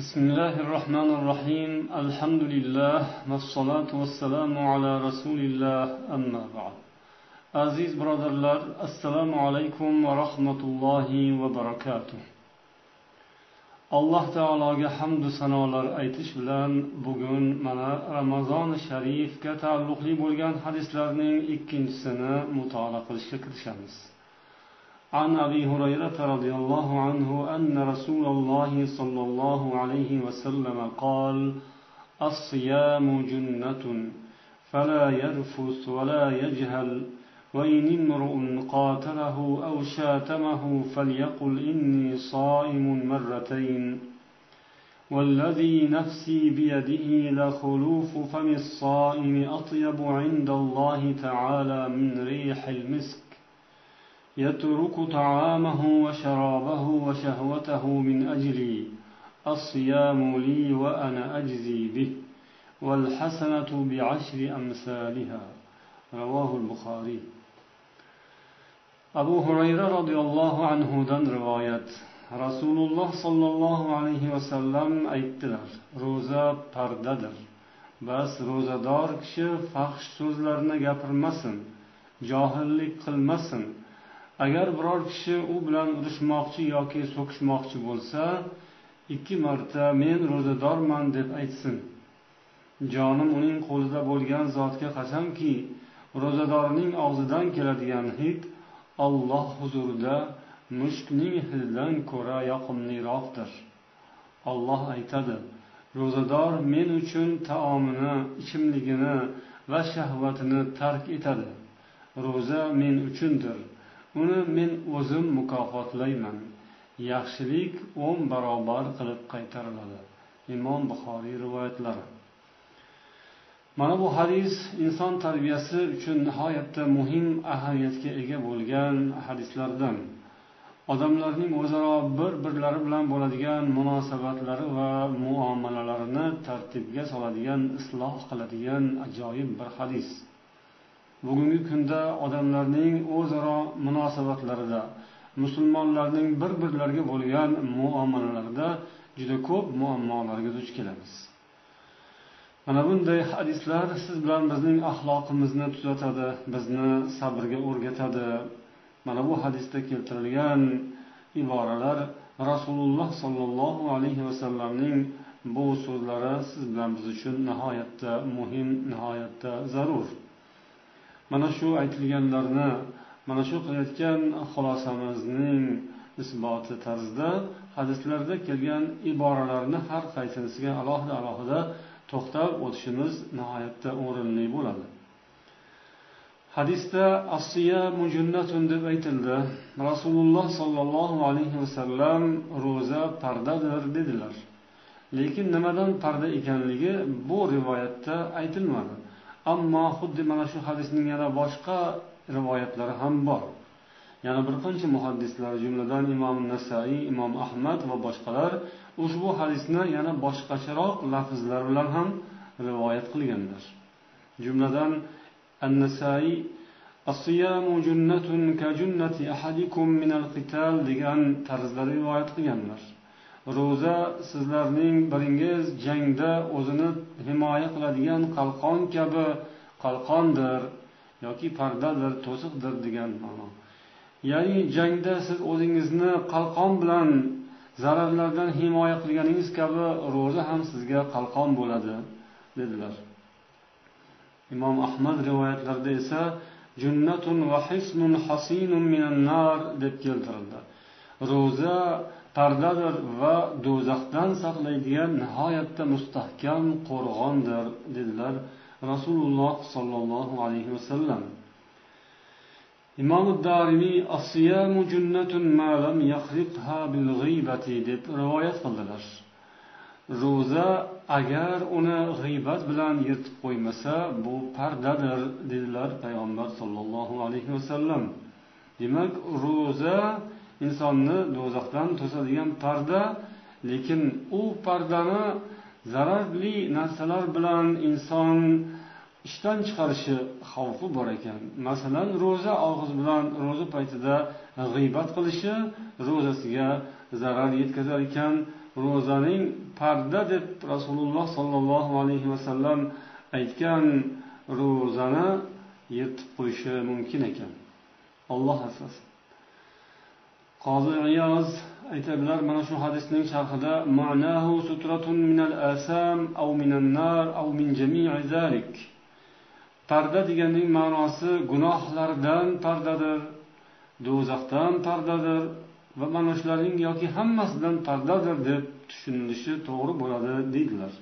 بسم الله الرحمن الرحيم الحمد لله والصلاة والسلام على رسول الله أما بعد aziz birodarlar assalomu alaykum va rahmatullohi va barakatuh alloh taologa hamdu sanolar aytish bilan bugun mana ramazoni sharifga taalluqli bo'lgan hadislarning ikkinchisini mutolaa qilishga kirishamiz عن أبي هريرة رضي الله عنه أن رسول الله صلى الله عليه وسلم قال الصيام جنة فلا يرفث ولا يجهل وإن امرؤ قاتله أو شاتمه فليقل إني صائم مرتين. والذي نفسي بيده لخلوف فم الصائم أطيب عند الله تعالى من ريح المسك. يترك طعامه وشرابه وشهوته من أجلي الصيام لي وأنا أجزي به والحسنة بعشر أمثالها رواه البخاري abu hurayra roziyallohu anhudan rivoyat rasululloh sollallohu alayhi vasallam aytdilar ro'za pardadir bas ro'zador kishi fahsh so'zlarni gapirmasin johillik qilmasin Agar biror kishi u bilan urushmoqchi yoki so'kishmoqchi bo'lsa ikki marta men ro'zadorman deb aytsin. Jonim uning qo'lida bo'lgan zotga qasamki ro'zadorning og'zidan keladigan hid olloh huzurida mushkning hididan ko'ra yoqimliroqdir. Olloh aytadi ro'zador men uchun taomini ichimligini va shahvatini tark etadi. Ro'za men uchundir. Uni men o'zim mukofotlayman. Yaxshilik o'n barobar qilib qaytariladi. Imom buxoriy rivoyatlari. Mana bu hadis inson tarbiyasi uchun nihoyatda muhim ahamiyatga ega bo'lgan hadislardan. Odamlarning o'zaro bir birlari bilan bo'ladigan munosabatlari va muomalalarini tartibga soladigan isloh qiladigan ajoyib bir hadis. Bugungi kunda odamlarning o'zaro munosabatlarida musulmonlarning bir birlariga bo'lgan muomalalarida juda ko'p muammolarga duch kelamiz. Mana bunday hadislar siz bilan bizning axloqimizni tuzatadi bizni sabrga o'rgatadi. Mana bu hadisda keltirilgan iboralar rasululloh sollallohu alayhi vasallamning bu so'zlari siz bilan biz uchun nihoyatda muhim nihoyatda zarur. Mana shu aytilganlarni mana shu qilayotgan xulosamizning isboti tarzida hadislarda kelgan iboralarni har qaysinisiga alohida alohida to'xtab o'tishimiz nihoyatda o'rinli bo'ladi. Hadisda asiya mujunnatun deb aytildi. Rasululloh sollallohu alayhi vasallam ro'za pardadir dedilar. Lekin nimadan parda ekanligi bu rivoyatda aytilmadi. ammo xuddi mana shu hadisning yana boshqa rivoyatlari ham bor yana bir qancha muhaddislar jumladan imom nasaiy imom ahmad va boshqalar ushbu hadisni yana boshqacharoq lafzlar bilan ham rivoyat qilganlar jumladan an nasaiy الصيام جنة كجنة أحدكم من القتال degan tarzda rivoyat qilganlar Ro'za sizlarning biringiz jangda o'zini himoya qiladigan qalqon kabi qalqondir yoki pardadir to'siqdir degan ma'no. Ya'ni jangda siz o'zingizni qalqon bilan zararlardan himoya qilganingiz kabi ro'za ham sizga qalqon bo'ladi dedilar. Imom ahmad rivoyatlarida esa junnatun va hisnun hasinun minan nar deb keltirildi. Ro'za pardadir va do'zaxdan saqlaydigan nihoyatda mustahkam qo'rg'ondir dedilar rasululloh sollallohu alayhi vasallam. Imom darimiy asiyamu junnatun ma lam bil g'ibati deb rivoyat qildilar. Ro'za agar uni g'iybat bilan yirtib qo'ymasa bu pardadir dedilar payg'ambar sollallohu alayhi vasallam. Demak ro'za insonni do'zaxdan to'sadigan parda lekin u pardani zararli narsalar bilan inson ishdan chiqarishi xavfi bor ekan. Masalan ro'za og'iz bilan ro'za paytida g'iybat qilishi ro'zasiga zarar yetkazar ekan. Ro'zaning parda deb rasululloh sollallohu alayhi vasallam aytgan ro'zani yirtib qo'yishi mumkin ekan. Olloh asrasin. Qozi iyoz aytadilar mana shu hadisning sharhida ma'nahu sutratun minal asam aw minan nar aw min jami'i zalik. Parda deganning ma'nosi gunohlardan pardadir do'zaxdan pardadir va mana shularning yoki hammasidan pardadir deb tushunilishi to'g'ri bo'ladi deydilar.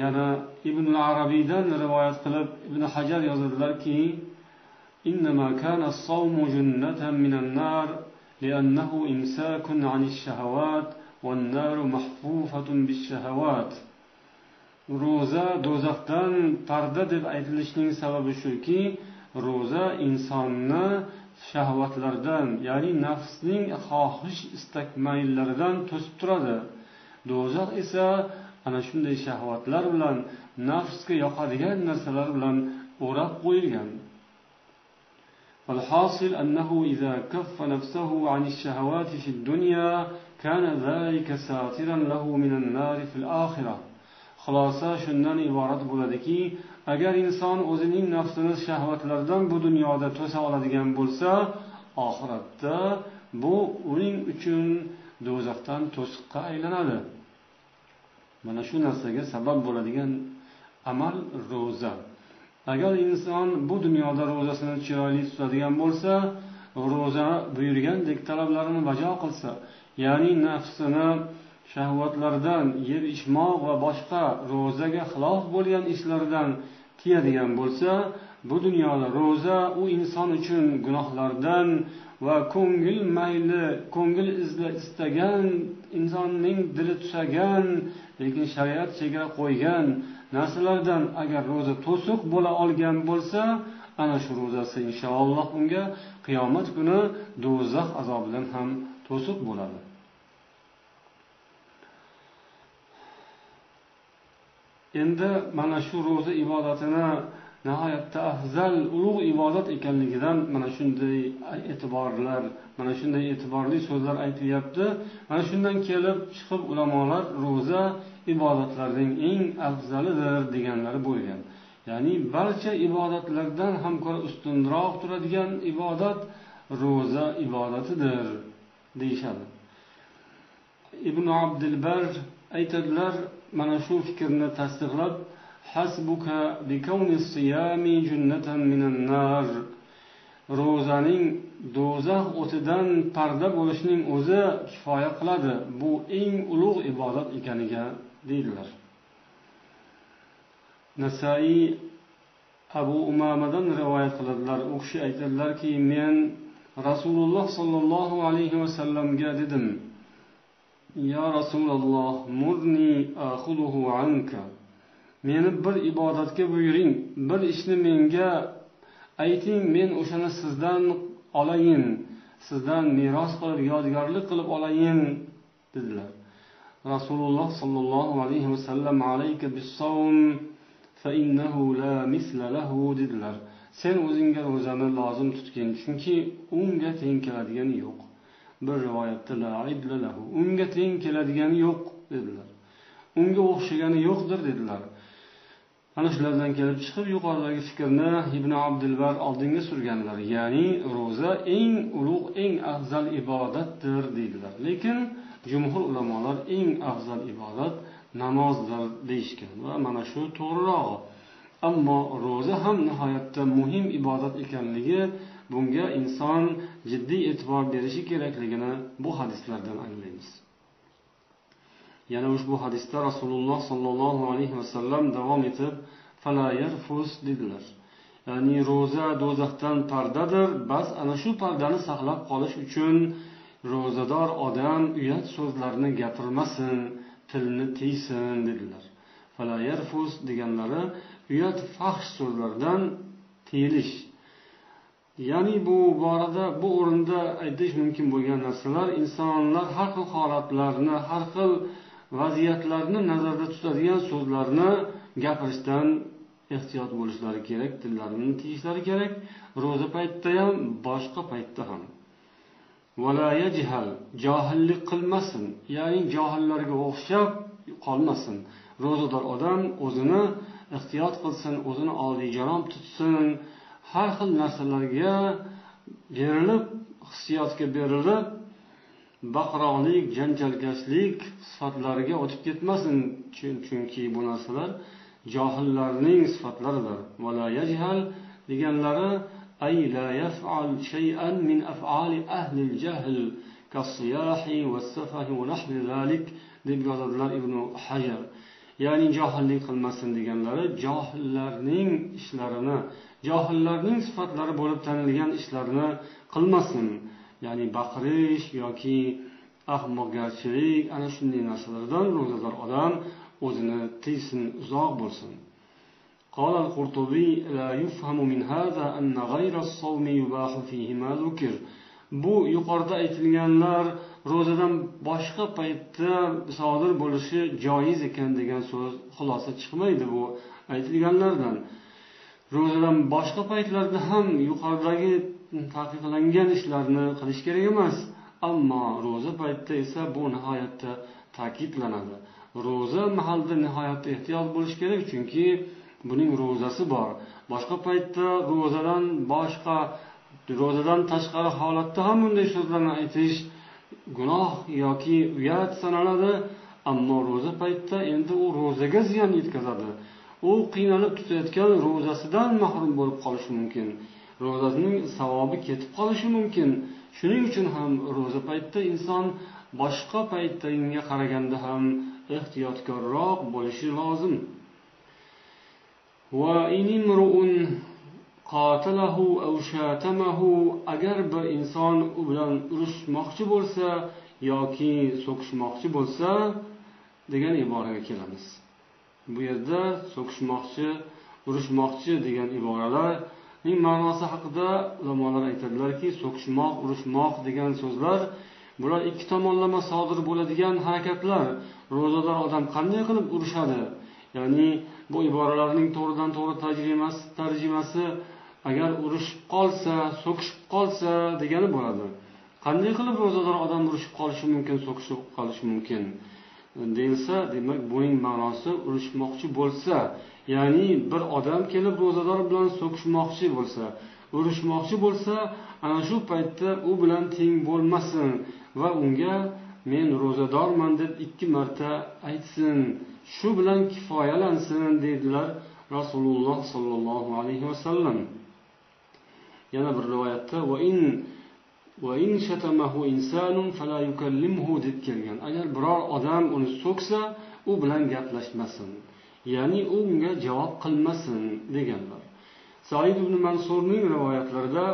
Yana ibn arabiydan rivoyat qilib ibn hajar yozadilarki إنما كان الصوم جنة من النار لأنه إمساك عن الشهوات والنار محفوفة بالشهوات ro'za do'zaxdan parda deb aytilishining sababi shuki ro'za insonni shahvatlardan ya'ni nafsning xohish istak mayllaridan to'sib turadi do'zax esa ana shunday shahvatlar bilan nafsga yoqadigan narsalar bilan o'rab qo'yilgan والحاصل أنه إذا كف نفسه عن الشهوات في الدنيا كان ذلك ساترا له من النار في الآخرة xulosa shundan iborat bo'ladiki agar inson o'zining nafsini shahvatlardan bu dunyoda to'sa oladigan bo'lsa oxiratda bu uning uchun do'zaxdan to'siqqa aylanadi mana shu narsaga sabab bo'ladigan amal ro'za agar inson bu dunyoda ro'zasini chiroyli tutadigan bo'lsa ro'za buyurgandek talablarini bajo qilsa ya'ni nafsini shahvatlardan yeb ichmoq va boshqa ro'zaga xilof bo'lgan ishlardan tiyadigan bo'lsa bu dunyoda ro'za u inson uchun gunohlardan va ko'ngil mayli ko'ngil istagan insonning dili tusagan lekin shariat chegara qo'ygan narsalardan agar ro'za to'siq bo'la olgan bo'lsa ana shu ro'zasi inshaalloh unga qiyomat kuni do'zax azobidan ham to'siq bo'ladi. Endi mana shu ro'za ibodatini nihoyatda afzal ulug' ibodat ekanligidan mana shunday e'tiborlar mana shunday e'tiborli so'zlar aytilyapti. Mana shundan kelib chiqib ulamolar ro'za ibodatlarning eng afzalidir deganlari bo'lgan. Ya'ni barcha ibodatlardan ham ko'ra ustunroq turadigan ibodat ro'za ibodatidir deyishadi. Ibn abdulbar aytadilar mana shu fikrni tasdiqlab hasbuka siyami junnatan minan nar. Ro'zaning do'zax o'tidan parda bo'lishining o'zi kifoya qiladi. Bu eng ulug' ibodat ekaniga deydilar. Nasaiy abu umamadan rivoyat qiladilar. U kishi aytadilarki men rasululloh sollallohu alayhi vasallamga dedim yo rasululloh murni axuduhu anka. Meni bir ibodatga buyuring. Bir ishni menga ayting men o'shani sizdan olayin sizdan meros qilib yodgorlik qilib olayin dedilar. Rasululloh sollallohu alayhi vasallam alayka bissavm fa innahu la misla lahu dedilar. Sen o'zingga ro'zani lozim tutgin chunki unga teng keladigani yo'q. Bir rivoyatda la idla lahu unga teng keladigani yo'q dedilar. Unga o'xshagani yo'qdir dedilar. Ana shulardan kelib chiqib yuqoridagi fikrni ibn abdulbar oldinga surganlar. Ya'ni ro'za eng ulug' eng afzal ibodatdir deydilar lekin jumhur ulamolar eng afzal ibodat namozdir deyishgan va mana shu to'g'rirog'i ammo ro'za ham nihoyatda muhim ibodat ekanligi bunga inson jiddiy e'tibor berishi kerakligini bu hadislardan anglaymiz. Yana ushbu hadisda rasululloh sollallohu alayhi vasallam davom etib dedilar. Ya'ni ro'za do'zaxdan pardadir bas ana shu pardani saqlab qolish uchun ro'zador odam uyat so'zlarni gapirmasin tilni tiysin dedilar. Falayarfus deganlari uyat fahsh so'zlardan tiyilish. Ya'ni bu borada bu o'rinda aytish mumkin bo'lgan narsalar insonlar har xil holatlarni har xil vaziyatlarni nazarda tutadigan so'zlarni gapirishdan ehtiyot bo'lishlari kerak tillarini tiyishlari kerak. Ro'za paytida ham boshqa paytda ham. Johillik qilmasin ya'ni johillarga o'xshab qolmasin ro'zador odam o'zini ehtiyot qilsin o'zini oliyjanob tutsin har xil narsalarga berilib hissiyotga berilib baqroqlik janjalkashlik sifatlariga o'tib ketmasin. Chunki bu narsalar johillarning sifatlaridir. deganlari أي لا يفعل شيئا من أفعال أهل الجهل كالصياح والسفه ونحو ذلك deb yozadilar ibn hajar ya'ni johillik qilmasin deganlari johillarning ishlarini johillarning sifatlari bo'lib tanilgan ishlarni qilmasin ya'ni baqirish yoki ahmoqgarchilik ana shunday narsalardan ro'zador odam o'zini tiysin uzoq bo'lsin قال القرطبي لا يفهم من هذا أن غير الصوم يباح فيه ما ذكر bu yuqorida aytilganlar ro'zadan boshqa paytda sodir bo'lishi joiz ekan degan so'z xulosa chiqmaydi bu aytilganlardan ro'zadan boshqa paytlarda ham yuqoridagi taqiqlangan ishlarni qilish kerak emas ammo ro'za paytida esa bu nihoyatda ta'kidlanadi ro'za mahalida nihoyatda ehtiyot bo'lish kerak chunki buning ro'zasi bor. Boshqa paytda ro'zadan boshqa ro'zadan tashqari holatda ham bunday so'zlarni aytish gunoh yoki uyat sanaladi ammo ro'za paytida endi u ro'zaga ziyon yetkazadi. U qiynalib tutayotgan ro'zasidan mahrum bo'lib qolishi mumkin. Ro'zasining savobi ketib qolishi mumkin. Shuning uchun ham ro'za paytida inson boshqa paytdagiga qaraganda ham ehtiyotkorroq bo'lishi lozim. وإن امرؤ قاتله agar bir inson u bilan urushmoqchi bo'lsa yoki so'kishmoqchi bo'lsa degan iboraga kelamiz bu yerda so'kishmoqchi urushmoqchi degan iboralarning ma'nosi haqida ulamolar aytadilarki so'kishmoq urushmoq degan so'zlar bular ikki tomonlama sodir bo'ladigan harakatlar ro'zador odam qanday qilib urushadi ya'ni bu iboralarning to'g'ridan to'g'ri tarjimasi tarjimasi agar urushib qolsa so'kishib qolsa degani bo'ladi. Qanday qilib ro'zador odam urushib qolishi mumkin so'kishib qolishi mumkin? Deyilsa demak buning ma'nosi urushmoqchi bo'lsa ya'ni bir odam kelib ro'zador bilan so'kishmoqchi bo'lsa urushmoqchi bo'lsa ana shu paytda u bilan teng bo'lmasin va unga men ro'zadorman deb ikki marta aytsin. Shu bilan kifoyalansin deydilar rasululloh sollallohu alayhi vasallam yana bir rivoyatda deb kelgan. Agar biror odam uni so'ksa u bilan gaplashmasin. Ya'ni unga javob qilmasin deganlar. Said ibn mansurning rivoyatlarida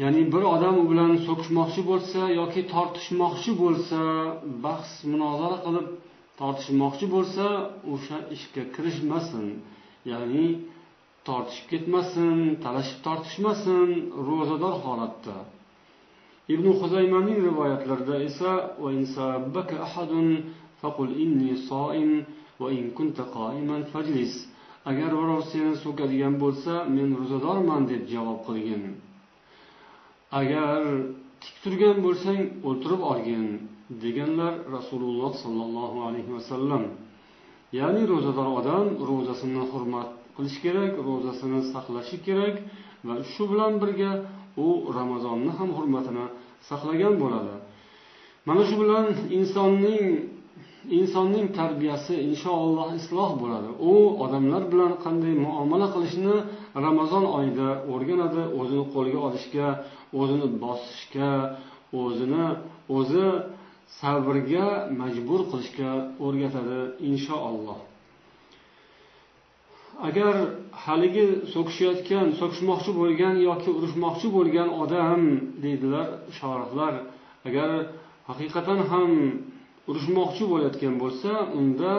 ya'ni bir odam u bilan so'kishmoqchi bo'lsa yoki tortishmoqchi bo'lsa bahs munozara qilib tortishmoqchi bo'lsa o'sha ishga kirishmasin. Ya'ni tortishib ketmasin talashib tortishmasin ro'zador holatda. Ibn huzaymaning rivoyatlarida esa agar birov seni so'kadigan bo'lsa men ro'zadorman deb javob qilgin. Agar tik turgan bo'lsang o'tirib olgin deganlar rasululloh sollallohu alayhi vasallam ya'ni ro'zador odam ro'zasini hurmat qilishi kerak ro'zasini saqlashi kerak va shu bilan birga u ramazonni ham hurmatini saqlagan bo'ladi. Mana shu bilan insonning insonning tarbiyasi inshaalloh isloh bo'ladi. U odamlar bilan qanday muomala qilishni ramazon oyida o'rganadi o'zini qo'lga olishga o'zini bosishga o'zini o'zi sabrga majbur qilishga o'rgatadi inshaalloh agar haligi so'kishayotgan so'kishmoqchi bo'lgan yoki urushmoqchi bo'lgan odam deydilar shorihlar agar haqiqatan ham urushmoqchi bo'layotgan bo'lsa unda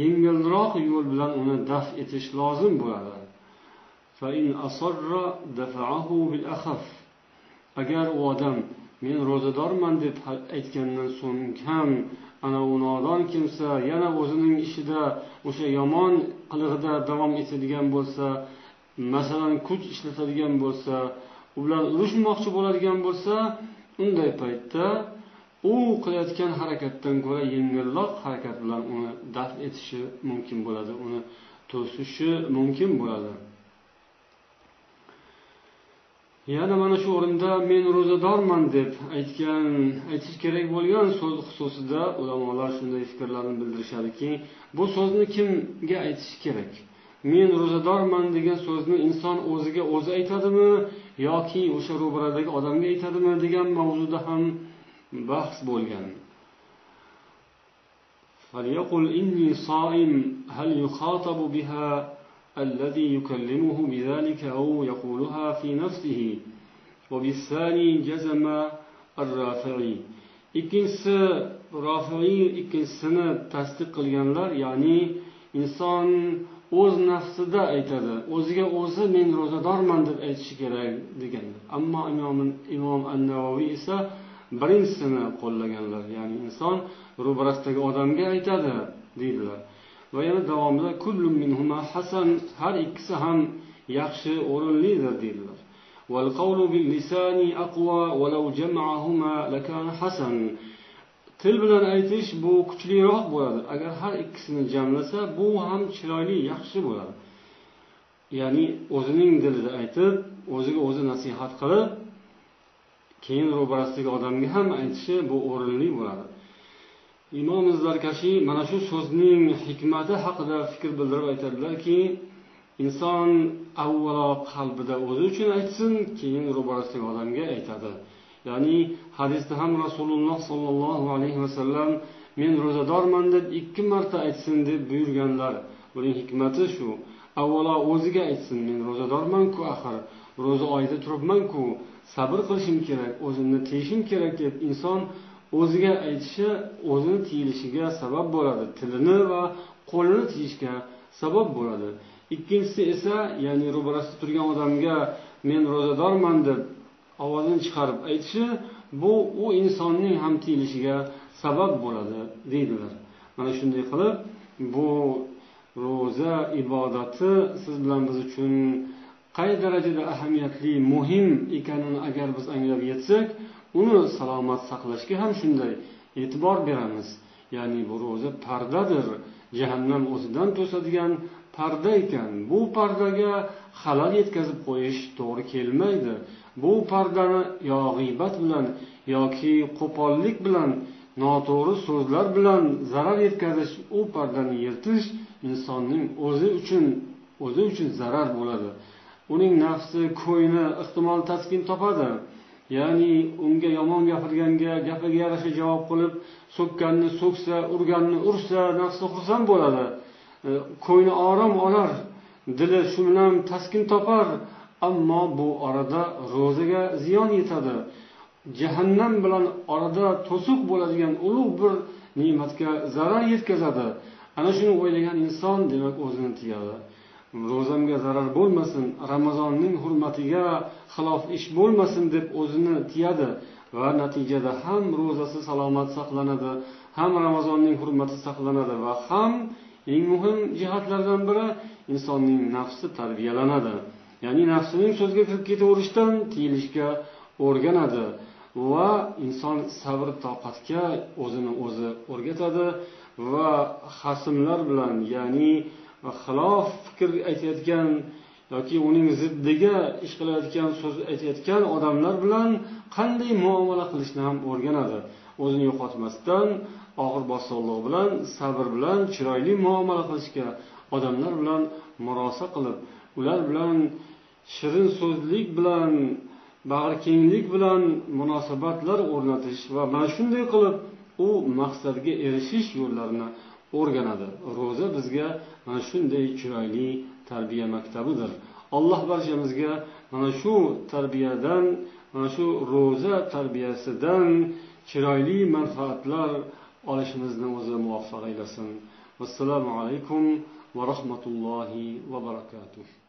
yengilroq yo'l bilan uni daf etish lozim bo'ladi. Agar u odam men ro'zadorman deb aytgandan so'ng ham ana u nodon kimsa yana o'zining ishida o'sha yomon qilig'ida davom etadigan bo'lsa masalan kuch ishlatadigan bo'lsa u bilan urushmoqchi bo'ladigan bo'lsa unday paytda u qilayotgan harakatdan ko'ra yengilroq harakat bilan uni daf etishi mumkin bo'ladi uni to'sishi mumkin bo'ladi. Yana mana shu o'rinda men ro'zadorman deb aytgan aytish kerak bo'lgan so'z xususida ulamolar shunday fikrlarni bildirishadiki bu so'zni kimga aytish kerak? Men ro'zadorman degan so'zni inson o'ziga o'zi aytadimi yoki o'sha ro'baradagi odamga aytadimi degan mavzuda ham bahs bo'lgan فليقل إني صائم هل يخاطب بها الذي يكلمه بذلك أو يقولها في نفسه وبالثاني جزم الرافعي ikkinchisi rofiiy ikkinchisini tasdiq qilganlar ya'ni inson o'z nafsida aytadi o'ziga o'zi men ro'zadorman deb aytishi kerak deganlar ammo imom imom an navoiy esa birinchisini qo'llaganlar ya'ni inson ro'barasidagi odamga aytadi deydilar va yana davomida kullu minhuma hasan har ikkisi ham yaxshi o'rinlidir deydilar والقول باللسان أقوى ولو جمعهما لكان حسن til bilan aytish bu kuchliroq bo'ladi agar har ikkisini jamlasa bu ham chiroyli yaxshi bo'ladi ya'ni o'zining dilida aytib o'ziga o'zi nasihat qilib keyin ro'barasidagi odamga ham aytishi bu o'rinli bo'ladi. Imom zarkashiy mana shu so'zning hikmati haqida fikr bildirib aytadilarki inson avvalo qalbida o'zi uchun aytsin keyin ro'barasidagi odamga aytadi. Ya'ni hadisda ham rasululloh sollallohu alayhi vasallam men ro'zadorman deb ikki marta aytsin deb buyurganlar. Buning hikmati shu. Avvalo o'ziga aytsin men ro'zadormanku axir ro'za oyida turibmanku. Sabr qilishim kerak o'zimni tiyishim kerak deb inson o'ziga aytishi o'zini tiyilishiga sabab bo'ladi. Tilini va qo'lini tiyishga sabab bo'ladi. Ikkinchisi esa ya'ni ro'barasida turgan odamga men ro'zadorman deb ovozini chiqarib aytishi bu u insonning ham tiyilishiga sabab bo'ladi deydilar. Mana shunday qilib bu ro'za ibodati siz bilan biz uchun qay darajada ahamiyatli muhim ekanini agar biz anglab yetsak uni salomat saqlashga ham shunday e'tibor beramiz. Ya'ni bu ro'za pardadir. Jahannam o'zidan to'sadigan parda ekan. Bu pardaga xalal yetkazib qo'yish to'g'ri kelmaydi. Bu pardani yo g'iybat bilan yoki qo'pollik bilan noto'g'ri so'zlar bilan zarar yetkazish u pardani yirtish insonning o'zi uchun o'zi uchun zarar bo'ladi. Uning nafsi ko'ngli ehtimol taskin topadi. Ya'ni unga yomon gapirganga gapiga yarasha javob qilib so'kkanni so'ksa urganni ursa nafsi xursand bo'ladi. E, ko'ngli orom olar dili shu bilan taskin topar ammo bu orada ro'zaga ziyon yetadi. Jahannam bilan orada to'siq bo'ladigan ulug' bir ne'matga zarar yetkazadi. Ana shuni o'ylagan inson demak o'zini tiyadi. Ro'zamga zarar bo'lmasin ramazonning hurmatiga xilof ish bo'lmasin deb o'zini tiyadi va natijada ham ro'zasi salomat saqlanadi ham ramazonning hurmati saqlanadi va ham eng muhim jihatlardan biri insonning nafsi tarbiyalanadi. Ya'ni nafsining so'zga kirib ketaverishdan tiyilishga o'rganadi va inson sabr toqatga o'zini o'zi o'rgatadi va hasmlar bilan ya'ni va xilof fikr aytayotgan yoki uning ziddiga ish qilayotgan so'z aytayotgan odamlar bilan qanday muomala qilishni ham o'rganadi. O'zini yo'qotmasdan og'ir bosonliq bilan sabr bilan chiroyli muomala qilishga odamlar bilan murosa qilib ular bilan shirin so'zlik bilan bag'rikenglik bilan munosabatlar o'rnatish va mana shunday qilib u maqsadga erishish yo'llarini o'rganadi. Ro'za bizga mana shunday chiroyli tarbiya maktabidir. Alloh barchamizga mana shu tarbiyadan mana shu ro'za tarbiyasidan chiroyli manfaatlar olishimizni o'zi muvaffaq aylasin. Vassalomu alaykum va rahmatullohi va barakatuh.